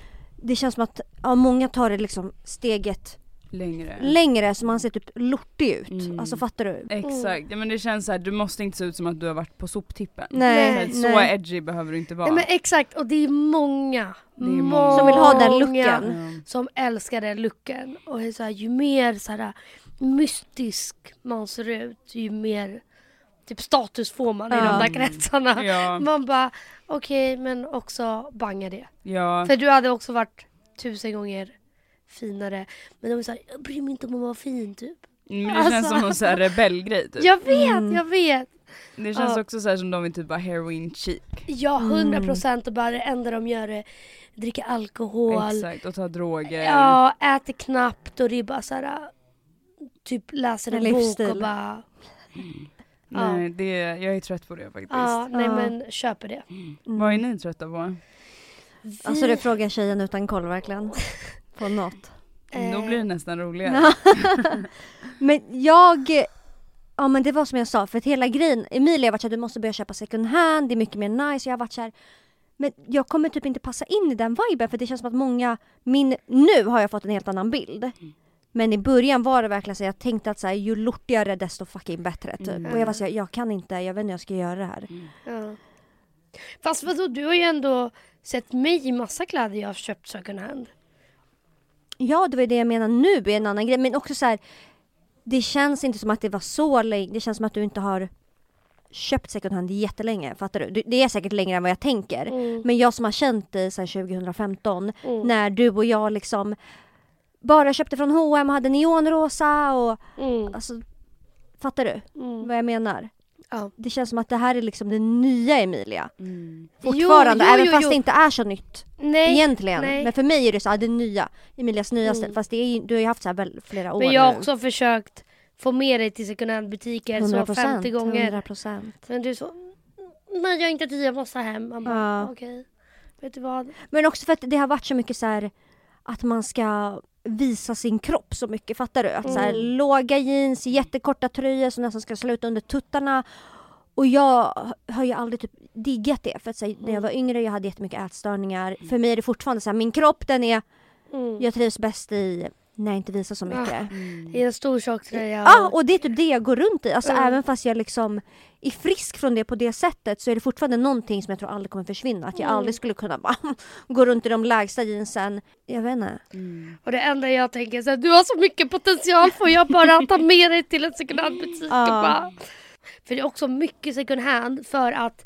det känns som att ja, många tar det liksom steget längre. längre så man ser typ lortig ut. Mm. Alltså fattar du? Exakt, ja men det känns så här, du måste inte se ut som att du har varit på soptippen. Nej, så, så nej. edgy behöver du inte vara. Nej men exakt och det är många, Det är många. Som vill ha den looken. Ja. Som älskar den looken och så här, ju mer så här, mystisk man ser ut ju mer typ status får man i Ja. de där kretsarna. Ja, Man bara okej men också banga det. ja, För du hade också varit tusen gånger finare. Men de är såhär, jag bryr mig inte om att vara fin typ. Men det Alltså- känns som någon sån här rebellgrej typ. Jag vet, Mm. jag vet. Det känns Ja. också så här som de vill typ bara heroin chic. Ja, hundra procent och bara det enda de gör är dricka alkohol. Exakt, och ta droger. Ja, äter knappt och det är bara såhär typ läser en En bok och bara Ja. Nej, det, jag är trött på det faktiskt. ja, nej Ja. men köper det. Vad är ni trötta på? Alltså det frågar tjejen utan koll verkligen. På något. Eh, Då blir det nästan roligare. Men jag, ja men det var som jag sa för att hela grejen, Emilia har varit såhär du måste börja köpa second hand, det är mycket mer nice. Jag har varit såhär, men jag kommer typ inte passa in i den viben för det känns som att många, min, nu har jag fått en helt annan bild. Men i början var det verkligen så jag tänkte att så här, ju lortigare desto fucking bättre typ. Mm. Och jag var såhär, jag kan inte, jag vet inte hur jag ska göra det här. Ja. Fast vadå, du har ju ändå sett mig i massa kläder jag har köpt second hand. Ja det var det jag menar nu är en annan grej men också så här. Det känns inte som att det var så länge, det känns som att du inte har köpt second hand jättelänge, fattar du? Det- är säkert längre än vad jag tänker. Mm. Men jag som har känt dig sedan 2015 Mm. när du och jag liksom bara köpte från H&M och hade neonrosa och Mm. alltså Fattar du Mm. vad jag menar? Ja. Det känns som att det här är liksom det nya Emilia. Mm. Fortfarande, Jo, jo, även jo, fast det inte är så nytt Nej, egentligen. nej. Men för mig är det så här, det nya. Emilias nya Mm. stil. Fast det är, du har ju haft så här väl, flera år men jag har nu. också försökt få med dig till second hand butiker så 50 gånger. 100%. Men du är så, nej jag har inte tid, jag måste hem. Man bara, Ja. okej. Vet du vad? Men också för att det har varit så mycket så här att man ska visa sin kropp så mycket, fattar du? Att så här, Mm. låga jeans, jättekorta tröjor som nästan ska sluta under tuttarna. Och jag har ju aldrig typ diggat det för att här, när jag var yngre jag hade jättemycket ätstörningar. För mig är det fortfarande så här, min kropp den är, Mm. jag trivs bäst i när jag inte visar så mycket. Ah. Mm. I en stor tjock tröja. Ja och det är typ det jag går runt i. Alltså Mm. även fast jag liksom är frisk från det på det sättet så är det fortfarande någonting som jag tror aldrig kommer försvinna. Att jag Mm. aldrig skulle kunna bara gå runt i de lägsta jeansen. Jag vet inte. Mm. Och det enda jag tänker är så här, du har så mycket potential får jag bara ta med dig till en second hand butik och Ja. bara. För det är också mycket second hand för att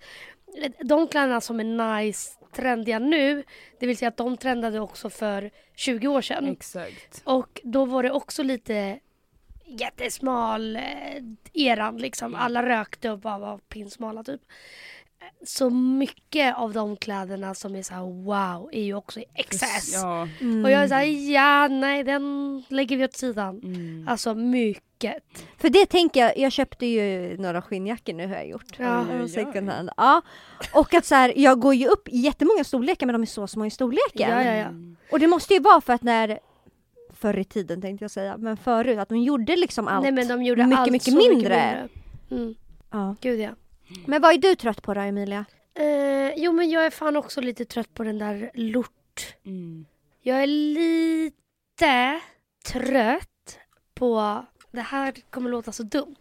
de kläderna som är nice, trendiga nu, det vill säga att de trendade också för 20 år sedan. Exakt. Och då var det också lite jättesmal eh, eran liksom. Alla rökte och bara var pinsmala typ. Så mycket av de kläderna som är så här wow är ju också i XS. Ja. Mm. Och jag är såhär, ja nej den lägger vi åt sidan. Mm. Alltså mycket. För det tänker jag, jag köpte ju några skinnjackor nu har jag gjort. Ja. Second hand. Ja. Och att så här, jag går ju upp i jättemånga storlekar men de är så små i storleken. Ja, ja, ja. Och det måste ju vara för att när Förr i tiden tänkte jag säga, men förut att de gjorde liksom allt. Nej men de gjorde mycket, allt mycket mindre. Mycket mindre. Mm, ja. gud ja. Men vad är du trött på då Emilia? Eh, jo men jag är fan också lite trött på den där lort. Mm. Jag är lite trött på, det här kommer låta så dumt,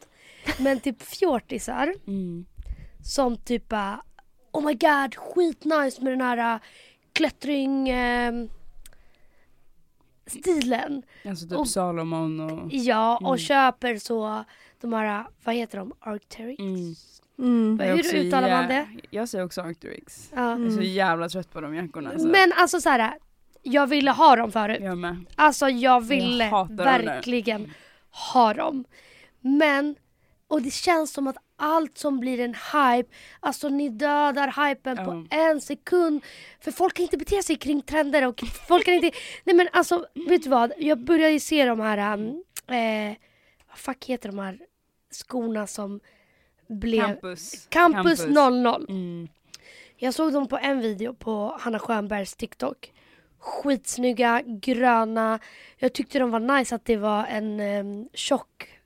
men typ fjortisar Mm. som typ bara, oh my god skitnice med den här uh, klättring ehm, stilen. Alltså typ Och- Salomon och... Ja och Mm. köper så de här, vad heter de, Arcteryx? Mm. Mm. Jag Hur uttalar man det? Jag säger också Arcturix. Ja. Jag är så Mm. jävla trött på de jackorna. Alltså. Men alltså så här, jag ville ha dem förut. Jag med. Alltså jag ville dem där. verkligen ha dem. Men, och det känns som att allt som blir en hype, alltså ni dödar hypen på en sekund. För folk kan inte bete sig kring trender och folk kan inte, nej men alltså vet du vad? Jag börjar ju se de här, um, eh, vad fuck heter de här skorna som blev Campus. Campus 00. Mm. Jag såg dem på en video på Hanna Schönbergs TikTok. Skitsnygga, gröna. Jag tyckte de var nice att det var en um, tjock,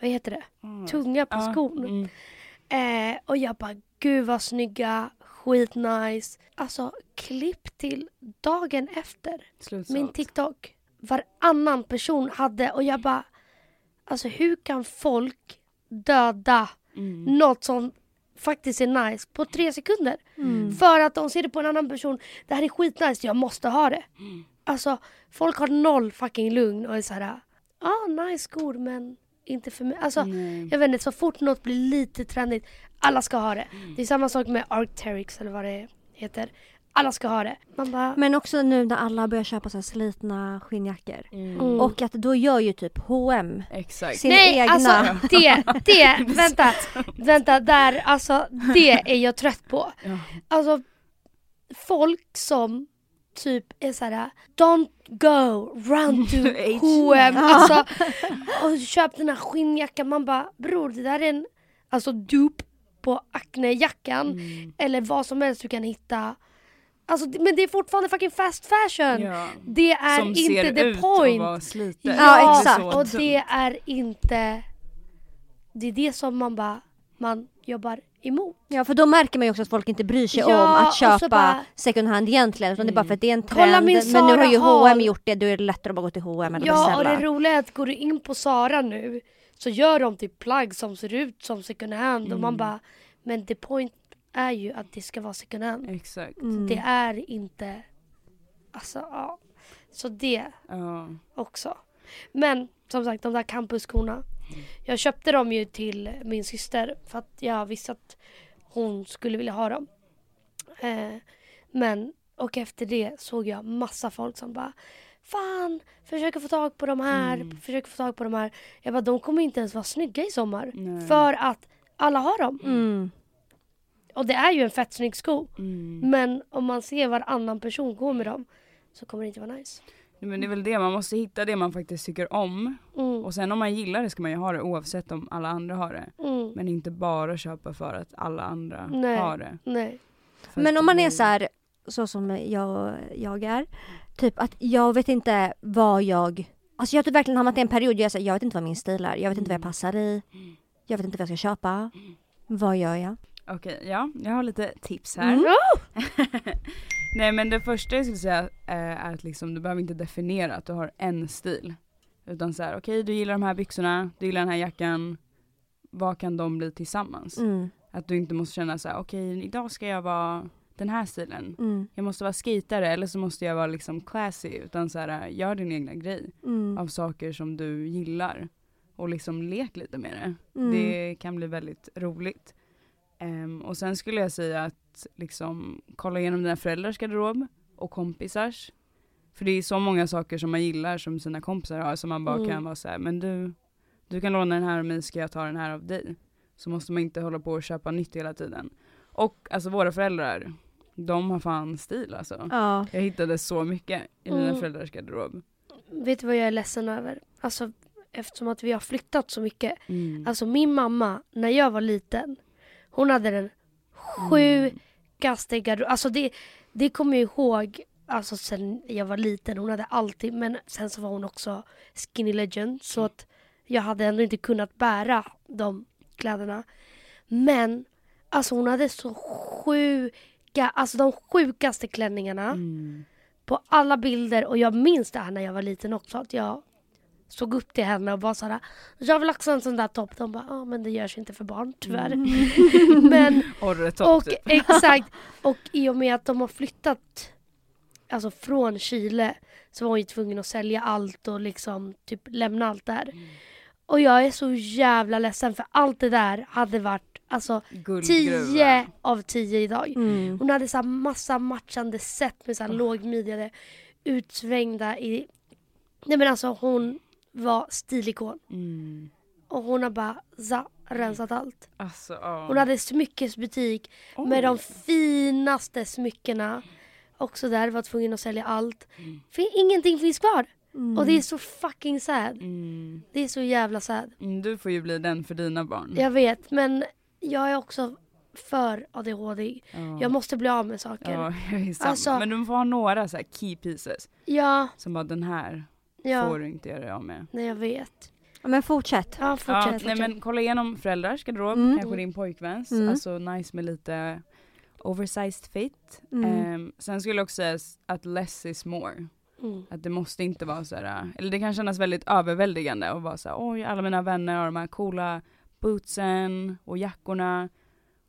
vad heter det? Mm. Tunga på Ja, skon. mm. Eh, och jag bara, gud vad snygga, skitnice. Alltså klipp till dagen efter Slutsålt. min TikTok. Varannan person hade och jag bara, alltså hur kan folk döda Mm. något som faktiskt är nice på tre sekunder? Mm. För att de ser det på en annan person. Det här är skitnice, jag måste ha det. Mm. Alltså folk har noll fucking lugn och är såhär, ja ah, nice skor men inte för mig. Alltså Nej. jag vet inte, så fort något blir lite trendigt, alla ska ha det. Mm. Det är samma sak med Arcteryx eller vad det heter. Alla ska ha det. Bara, Men också nu när alla börjar köpa så här slitna skinnjackor. Mm. Och att då gör ju typ H&M Exakt. sin nej egna. alltså det, det, vänta, vänta där, alltså det är jag trött på. Ja. Alltså folk som typ är såhär Don't go, run to H&M. H&M alltså, och köp den här skinnjackan. Man bara bror det där är en alltså dupe på Acne-jackan Mm. eller vad som helst du kan hitta. Alltså, men det är fortfarande fucking fast fashion. Ja. Det är Som inte ser the ut point. att vara slitet. Ja, exakt. Och dumt. det är inte Det är det som man bara Man jobbar emot. Ja för då märker man ju också att folk inte bryr sig Ja, om att och köpa bara- second hand egentligen. Utan det är bara för att det är en Kolla trend. min Men nu har ju H&M gjort det, då är det lättare att bara gå till H&M eller Ja och beställa. det roliga är att går du in på Sara nu Så gör de typ plagg som ser ut som second hand och Mm. man bara Men the point är ju att det ska vara second hand. Exakt. Mm. Det är inte Alltså ja Så det Ja. också. Men som sagt de där campusskorna. Jag köpte dem ju till min syster för att jag visste att hon skulle vilja ha dem. Eh, men och efter det såg jag massa folk som bara Fan, försöker få tag på de här, Mm. försöker få tag på de här. Jag bara, de kommer inte ens vara snygga i sommar. Nej. För att alla har dem. Mm. Och det är ju en fett snygg sko. Mm. Men om man ser varannan person gå med dem så kommer det inte vara nice. Nej, Men det är väl det, man måste hitta det man faktiskt tycker om. Mm. Och sen om man gillar det ska man ju ha det oavsett om alla andra har det. Mm. Men inte bara köpa för att alla andra Nej. har det. Nej. För Men om man är så här, så som jag, jag är. Typ att jag vet inte vad jag... Alltså jag har typ verkligen hamnat i en period där jag säger jag vet inte vad min stil är. Jag vet inte vad jag passar i. Jag vet inte vad jag ska köpa. Vad gör jag? Okej, ja, jag har lite tips här. Mm. Nej men det första jag skulle säga eh, är att liksom, du behöver inte definiera att du har en stil. Utan så här, okej du gillar de här byxorna, du gillar den här jackan. Vad kan de bli tillsammans? Mm. Att du inte måste känna så här, okej idag ska jag vara den här stilen. Mm. Jag måste vara skitare eller så måste jag vara liksom classy. Utan så här, gör din egna grej Mm. av saker som du gillar. Och liksom lek lite med det. Mm. Det kan bli väldigt roligt. Ehm, och sen skulle jag säga att liksom kolla igenom dina föräldrars garderob och kompisars. För det är så många saker som man gillar som sina kompisar har som man bara Mm. kan vara så här, men du, du kan låna den här av mig, ska jag ta den här av dig? Så måste man inte hålla på och köpa nytt hela tiden. Och alltså våra föräldrar, de har fan stil alltså. Ja. Jag hittade så mycket i mina Mm. föräldrars garderob. Vet du vad jag är ledsen över? Alltså eftersom att vi har flyttat så mycket. Mm. Alltså min mamma, när jag var liten, hon hade den sjukaste garderoben. Alltså det, det kommer jag ihåg alltså sen jag var liten. Hon hade alltid, men sen så var hon också skinny legend. Så att jag hade ändå inte kunnat bära de kläderna. Men alltså hon hade så sjuka, alltså de sjukaste klänningarna Mm. på alla bilder och jag minns det här när jag var liten också att jag såg upp till henne och var såhär Jag vill också en sån där topp. De bara ja men det görs inte för barn tyvärr. men Orretopp och typ. exakt och i och med att de har flyttat Alltså från Chile så var hon ju tvungen att sälja allt och liksom typ lämna allt där. Och jag är så jävla ledsen för allt det där hade varit alltså Guldgruva. 10 av 10 idag. Mm. Hon hade så här massa matchande set med så här lågmidjade utsvängda i... Nej men alltså hon var stilikon. Mm. Och hon har bara za, rensat allt. Alltså ja. Hon hade smyckesbutik med de finaste smyckena. Också där, var tvungen att sälja allt. För ingenting finns kvar. Och det är så fucking sad. Mm. Det är så jävla sad. Mm, Du får ju bli den för dina barn. Jag vet men jag är också för ADHD. Ja. Jag måste bli av med saker. Ja, samma. Alltså- Men du får ha några så här key pieces. Ja, Som bara den här ja. får du inte göra av med. Nej jag vet. Ja, Men fortsätt. Ja, Ja, fortsätt. nej fortsätt. men kolla igenom föräldrars garderob, Mm. kanske din pojkväns. Mm. Alltså nice med lite oversized fit. Mm. Ehm, sen skulle jag också säga att less is more. Mm. Att det måste inte vara så här, eller det kan kännas väldigt överväldigande och vara så här, oj alla mina vänner har de här coola bootsen och jackorna.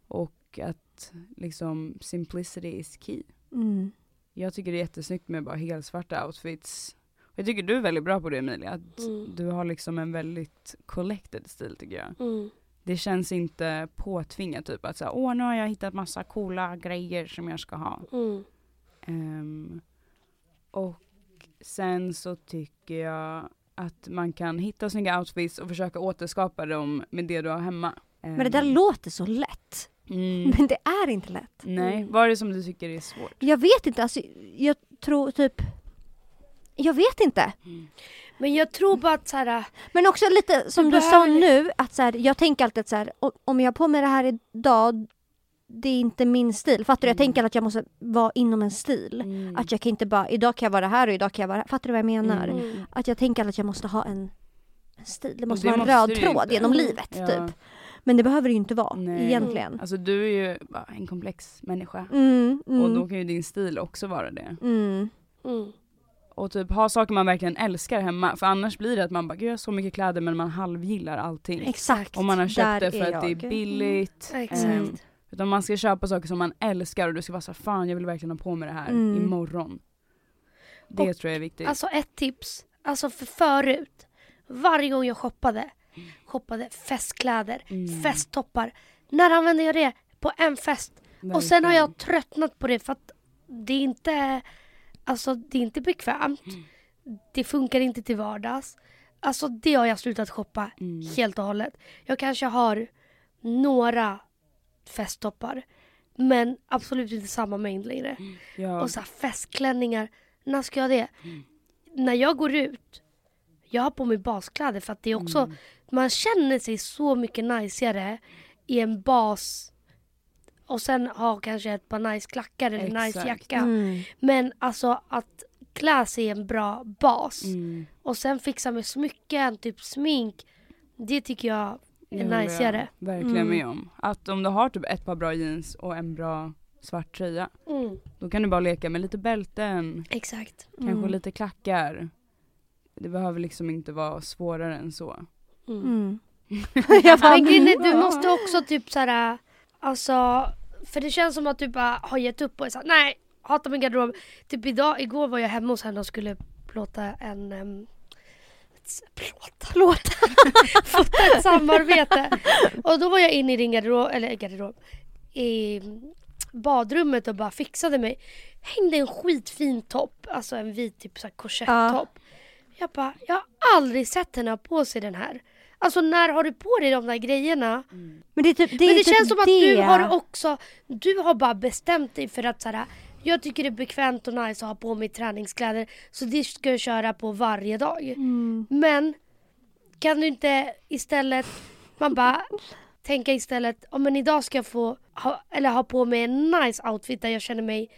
Och att liksom simplicity is key. Mm. Jag tycker det är jättesnyggt med bara helsvarta outfits. Jag tycker du är väldigt bra på det Emilia, att Mm. du har liksom en väldigt collected stil tycker jag. Mm. Det känns inte påtvingat typ att säga åh nu har jag hittat massa coola grejer som jag ska ha. Mm. Ehm, och sen så tycker jag att man kan hitta snygga outfits och försöka återskapa dem med det du har hemma. Men det där låter så lätt. mm, Men det är inte lätt. Nej, vad är det som du tycker är svårt? Jag vet inte, alltså jag tror typ... Jag vet inte. Men jag tror bara att så här, Men också lite som Du du, sa nu, att så här, jag tänker alltid så här, om jag har på mig det här idag, det är inte min stil. Fattar du? Jag Mm. tänker att jag måste vara inom en stil. Mm. Att jag kan inte bara, idag kan jag vara här och idag kan jag vara här. Fattar du vad jag menar? Mm. mm. Att jag tänker att jag måste ha en, en stil. Det måste det vara en måste röd tråd inte. genom Mm. livet Ja. typ. Men det behöver det ju inte vara Nej. egentligen. Alltså du är ju en komplex människa. Mm, mm, Och då kan ju din stil också vara det. mm. Mm. Och typ ha saker man verkligen älskar hemma. För annars blir det att man bara, gud jag har så mycket kläder men man halvgillar allting. Exakt. Och man har köpt det för att det är jag. billigt. Exakt. Ehm, utan man ska köpa saker som man älskar och du ska vara så fan jag vill verkligen ha på mig det här Mm. imorgon. Det Och, tror jag är viktigt. Alltså ett tips, alltså för förut, varje gång jag shoppade, shoppade festkläder, Mm. festtoppar. När använde jag det? På en fest. Och sen har Verkligen. jag tröttnat på det för att det är inte, alltså det är inte bekvämt. Mm. Det funkar inte till vardags. Alltså det har jag slutat shoppa Mm. helt och hållet. Jag kanske har några festtoppar. Men absolut inte samma mängd längre. Ja. Och så här festklänningar. När ska jag det? Mm. När jag går ut. Jag har på mig baskläder för att det är också, Mm. man känner sig så mycket najsigare i en bas och sen ha kanske ett par nice klackar eller nice Exakt. jacka. Mm. Men alltså att klä sig i en bra bas Mm. och sen fixa med smycken, typ smink. Det tycker jag är håller jag najsigare. Verkligen Mm. med om. Att om du har typ ett par bra jeans och en bra svart tröja. Mm, Då kan du bara leka med lite bälten, exakt. kanske Mm. lite klackar. Det behöver liksom inte vara svårare än så. Mm. Mm. Men grejen du måste också typ såhär, alltså, för det känns som att du bara har gett upp och är såhär, nej, hatar min garderob. Typ idag, igår var jag hemma hos henne och skulle plåta en, um, plåta, plåta, fota ett samarbete. Och då var jag inne i din garderob, eller garderob, i badrummet och bara fixade mig. Hängde en skitfin topp, alltså en vit typ såhär korsetttopp. Jag bara, jag har aldrig sett henne ha på sig den här. Alltså när har du på dig de där grejerna? Men det, typ, det, Men det typ känns som att det. du har också, du har bara bestämt dig för att såhär, jag tycker det är bekvämt och nice att ha på mig träningskläder så det ska jag köra på varje dag. Mm. Men kan du inte istället, man bara tänka istället, ja men idag ska jag få ha, eller ha på mig en nice outfit där jag känner mig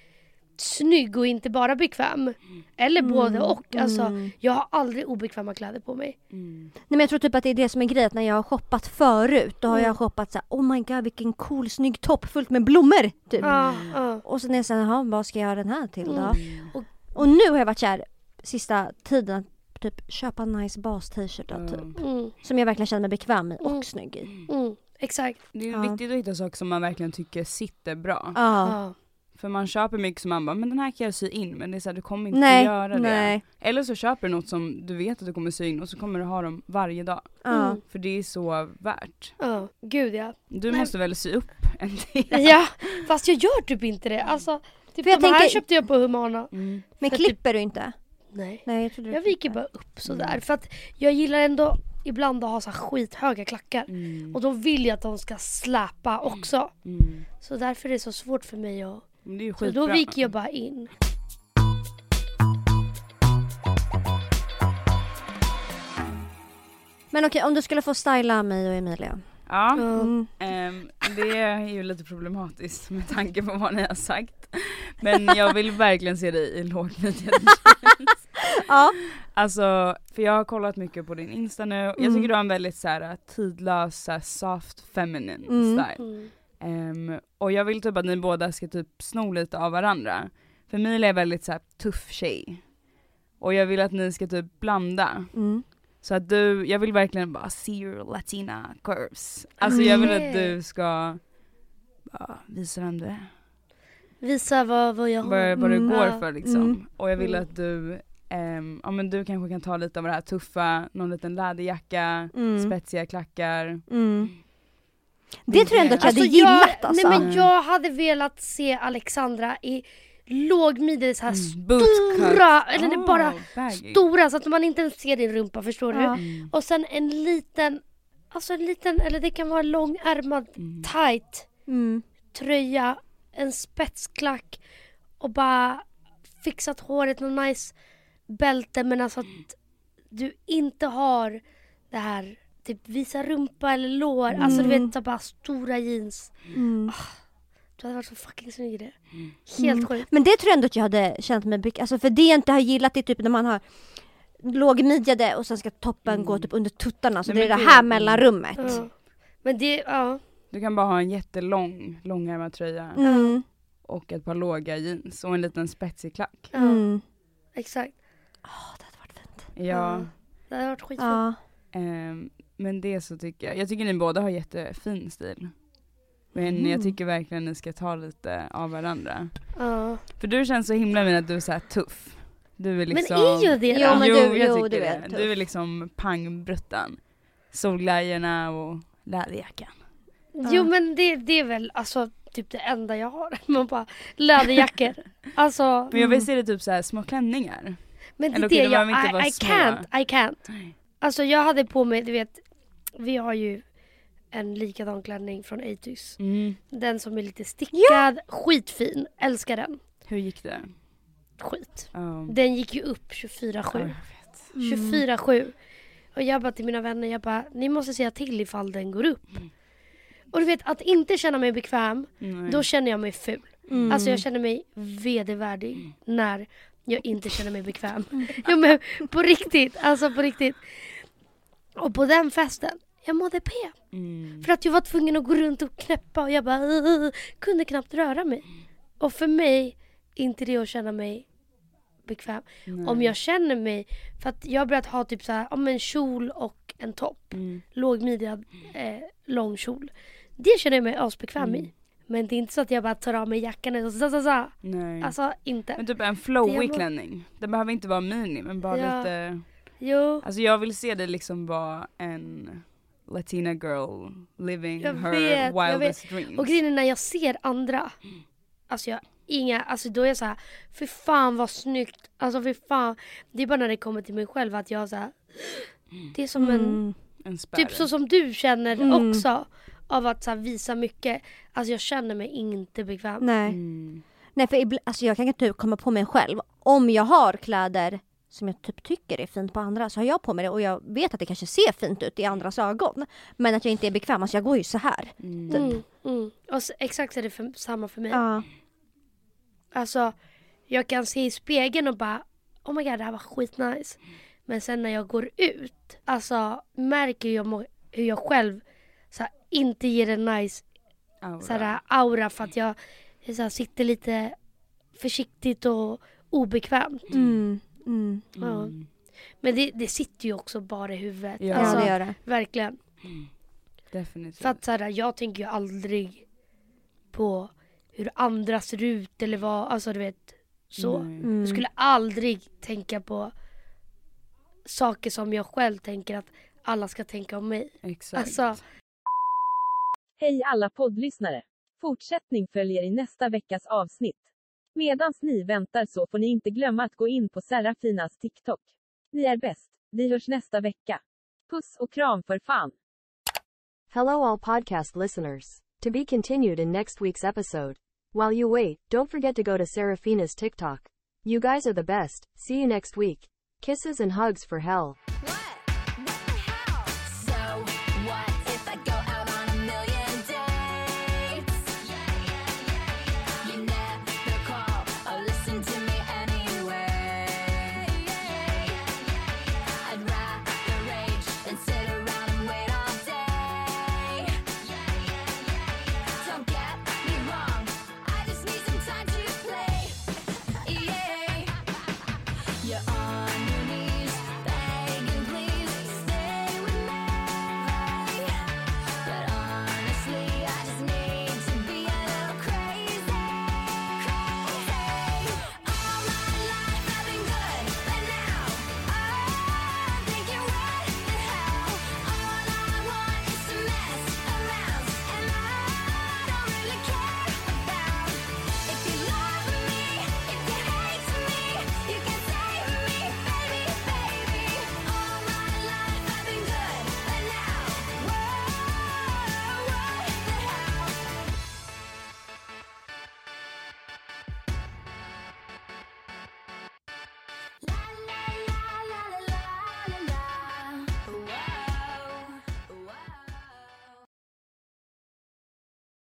snygg och inte bara bekväm. Eller både och. Alltså, mm. jag har aldrig obekväma kläder på mig. Mm. Nej men jag tror typ att det är det som är grejen, när jag har shoppat förut då har Mm. jag shoppat så här, oh my god vilken cool snygg topp fullt med blommor typ. Ja. Och sen är jag såhär, vad ska jag ha den här till då? Mm. Och, och nu har jag varit kär sista tiden att typ köpa en nice bas t-shirt då, typ. Mm, Som jag verkligen känner mig bekväm i och Mm. snygg i. mm, exakt. Det är Ja. viktigt att hitta saker som man verkligen tycker sitter bra. Ja. För man köper mycket som man bara, men den här kan jag sy in men det är så här, du kommer inte Nej, göra det. nej. Eller så köper du något som du vet att du kommer sy in och så kommer du ha dem varje dag. Mm. För det är så värt. Ja, gud ja. Du Nej. måste väl sy upp en del? Ja, fast jag gör typ inte det. Alltså, typ För jag de här tänker- köpte jag på Humana. Mm. Men För klipper du inte? Nej. Nej jag Jag viker bara upp sådär. För att jag gillar ändå ibland att ha så här skithöga klackar. Mm. Och då vill jag att de ska släpa också. Mm. Så därför är det så svårt för mig att... Men det är ju Så då viker jag bara in. Men okej om du skulle få styla mig och Emilia. Ja. Mm. ehm, det är ju lite problematiskt med tanke på vad ni har sagt. Men jag vill verkligen se dig i lågmidjad Ja. Alltså, för jag har kollat mycket på din Insta nu. Jag Mm. tycker du har en väldigt så här, tidlös, så här, soft feminine Mm. style. Ehm, och jag vill typ att ni båda ska typ sno lite av varandra. För Emilia är väldigt så här, tuff tjej. Och jag vill att ni ska typ blanda. Mm. Så att du, jag vill verkligen bara see your latina curves. Alltså jag vill att du ska bara visa vem du är. Visa vad, vad jag har. Vad, vad du Mm. går för liksom. Mm. Och jag vill Mm. att du, ehm, ja men du kanske kan ta lite av det här tuffa, någon liten läderjacka, Mm. spetsiga klackar. Mm. Det tror jag ändå att jag Alltså, hade gillat jag, alltså. Nej men jag hade velat se Alexandra i lågmidjade så här Mm, stora, eller Oh, bara baggy. stora så att man inte ens ser din rumpa förstår du. Ja. Mm. Och sen en liten, alltså en liten, eller det kan vara en långärmad Mm. tight Mm. tröja, en spetsklack och bara fixat håret, någon nice bälte men alltså att du inte har det här typ visa rumpa eller lår, alltså du Mm. vet så bara stora jeans. Mm. Du hade varit så fucking snygg i det. Mm. Helt Mm. sjukt. Men det tror jag ändå att jag hade känt mig bekväm, alltså för det jag inte har gillat är typ när man har lågmidjade och sen ska toppen gå typ under tuttarna så Nej, det är men det det- här mellanrummet. Ja. Men det, ja. Du kan bara ha en jättelång, långärmad tröja Mm. och ett par låga jeans och en liten spetsig klack. ja Mm. Exakt. Åh, det hade varit fint. Ja, Ja. Det hade varit skitfint. Ja. ehm, men det så tycker jag, jag tycker ni båda har jättefin stil. Men jag Mm. tycker verkligen ni ska ta lite av varandra. Ja. För du känns så himla min att du är så här tuff. Du är liksom... Men är ju det Jo, men jo, du- jag jo, tycker du det. är tuff. Du är liksom pangbruttan. Solglajjorna och läderjackan. Jo men det, det är väl alltså typ det enda jag har. Man bara läderjackor. Alltså. Men jag vill se det typ så här små klänningar. Men det är det jag, behöver inte vara I, I små. can't, I can't. Alltså jag hade på mig, du vet, vi har ju en likadan klänning från Atys. Mm. Den som är lite stickad, skitfin, älskar den. Hur gick det? Skit. Ja. Den gick ju upp 24-7. Ja, jag vet. 24-7. Och jag bara till mina vänner, jag bara, ni måste säga till ifall den går upp. Mm. Och du vet, att inte känna mig bekväm, Nej. då känner jag mig ful. Mm. Alltså jag känner mig vedervärdig när jag inte känner mig bekväm. Jo men på riktigt, alltså på riktigt. Och på den festen, jag mådde P. Mm. För att jag var tvungen att gå runt och knäppa och jag bara "Ugh", kunde knappt röra mig. Och för mig, inte det att känna mig bekväm. Nej. Om jag känner mig, för att jag har börjat ha typ så här, om en kjol och en topp. Mm. Lågmidjad, eh, lång kjol. Det känner jag mig asbekväm Mm. i. Men det är inte så att jag bara tar av mig jackan och så, så, så. Nej. Alltså inte. men typ en flowig klänning. Den behöver inte vara mini men bara Ja. lite Jo, Alltså jag vill se det liksom vara en Latina girl living Jag her vet, wildest dreams. och grejen är när jag ser andra. Alltså jag inga, alltså då är jag så här, för fan vad snyggt. Alltså för fan. Det är bara när det kommer till mig själv att jag så här. Det är som en, Mm. en spärr. typ så som du känner Mm. också. Av att så här, visa mycket. Alltså jag känner mig inte bekväm. Nej. Mm. Nej för alltså jag kan inte typ komma på mig själv. Om jag har kläder som jag typ tycker är fint på andra så har jag på mig det och jag vet att det kanske ser fint ut i andras ögon. Men att jag inte är bekväm, alltså jag går ju så här. Mm. Mm, mm. Och så, exakt så är det för, samma för mig. Ja. Alltså jag kan se i spegeln och bara Oh my god det här var skitnice. Men sen när jag går ut, alltså märker jag hur jag själv så här, inte ger en nice Aura. så här, aura för att jag så här, sitter lite försiktigt och obekvämt. Mm. Mm. Ja. Mm. Men det, det sitter ju också bara i huvudet. Ja. Alltså, det gör det. Verkligen. Definitivt. För att så här, jag tänker ju aldrig på hur andra ser ut eller vad, alltså du vet så. Mm. Jag skulle aldrig tänka på saker som jag själv tänker att alla ska tänka om mig. Exakt. Alltså, Hej alla poddlyssnare! Fortsättning följer i nästa veckas avsnitt. Medans ni väntar så får ni inte glömma att gå in på Serafinas TikTok. Ni är bäst. Vi hörs nästa vecka. Puss och kram för fan! Hello, all podcast listeners. To be continued in next week's episode. While you wait, don't forget to go to Serafina's TikTok. You guys are the best. See you next week. Kisses and hugs for hell.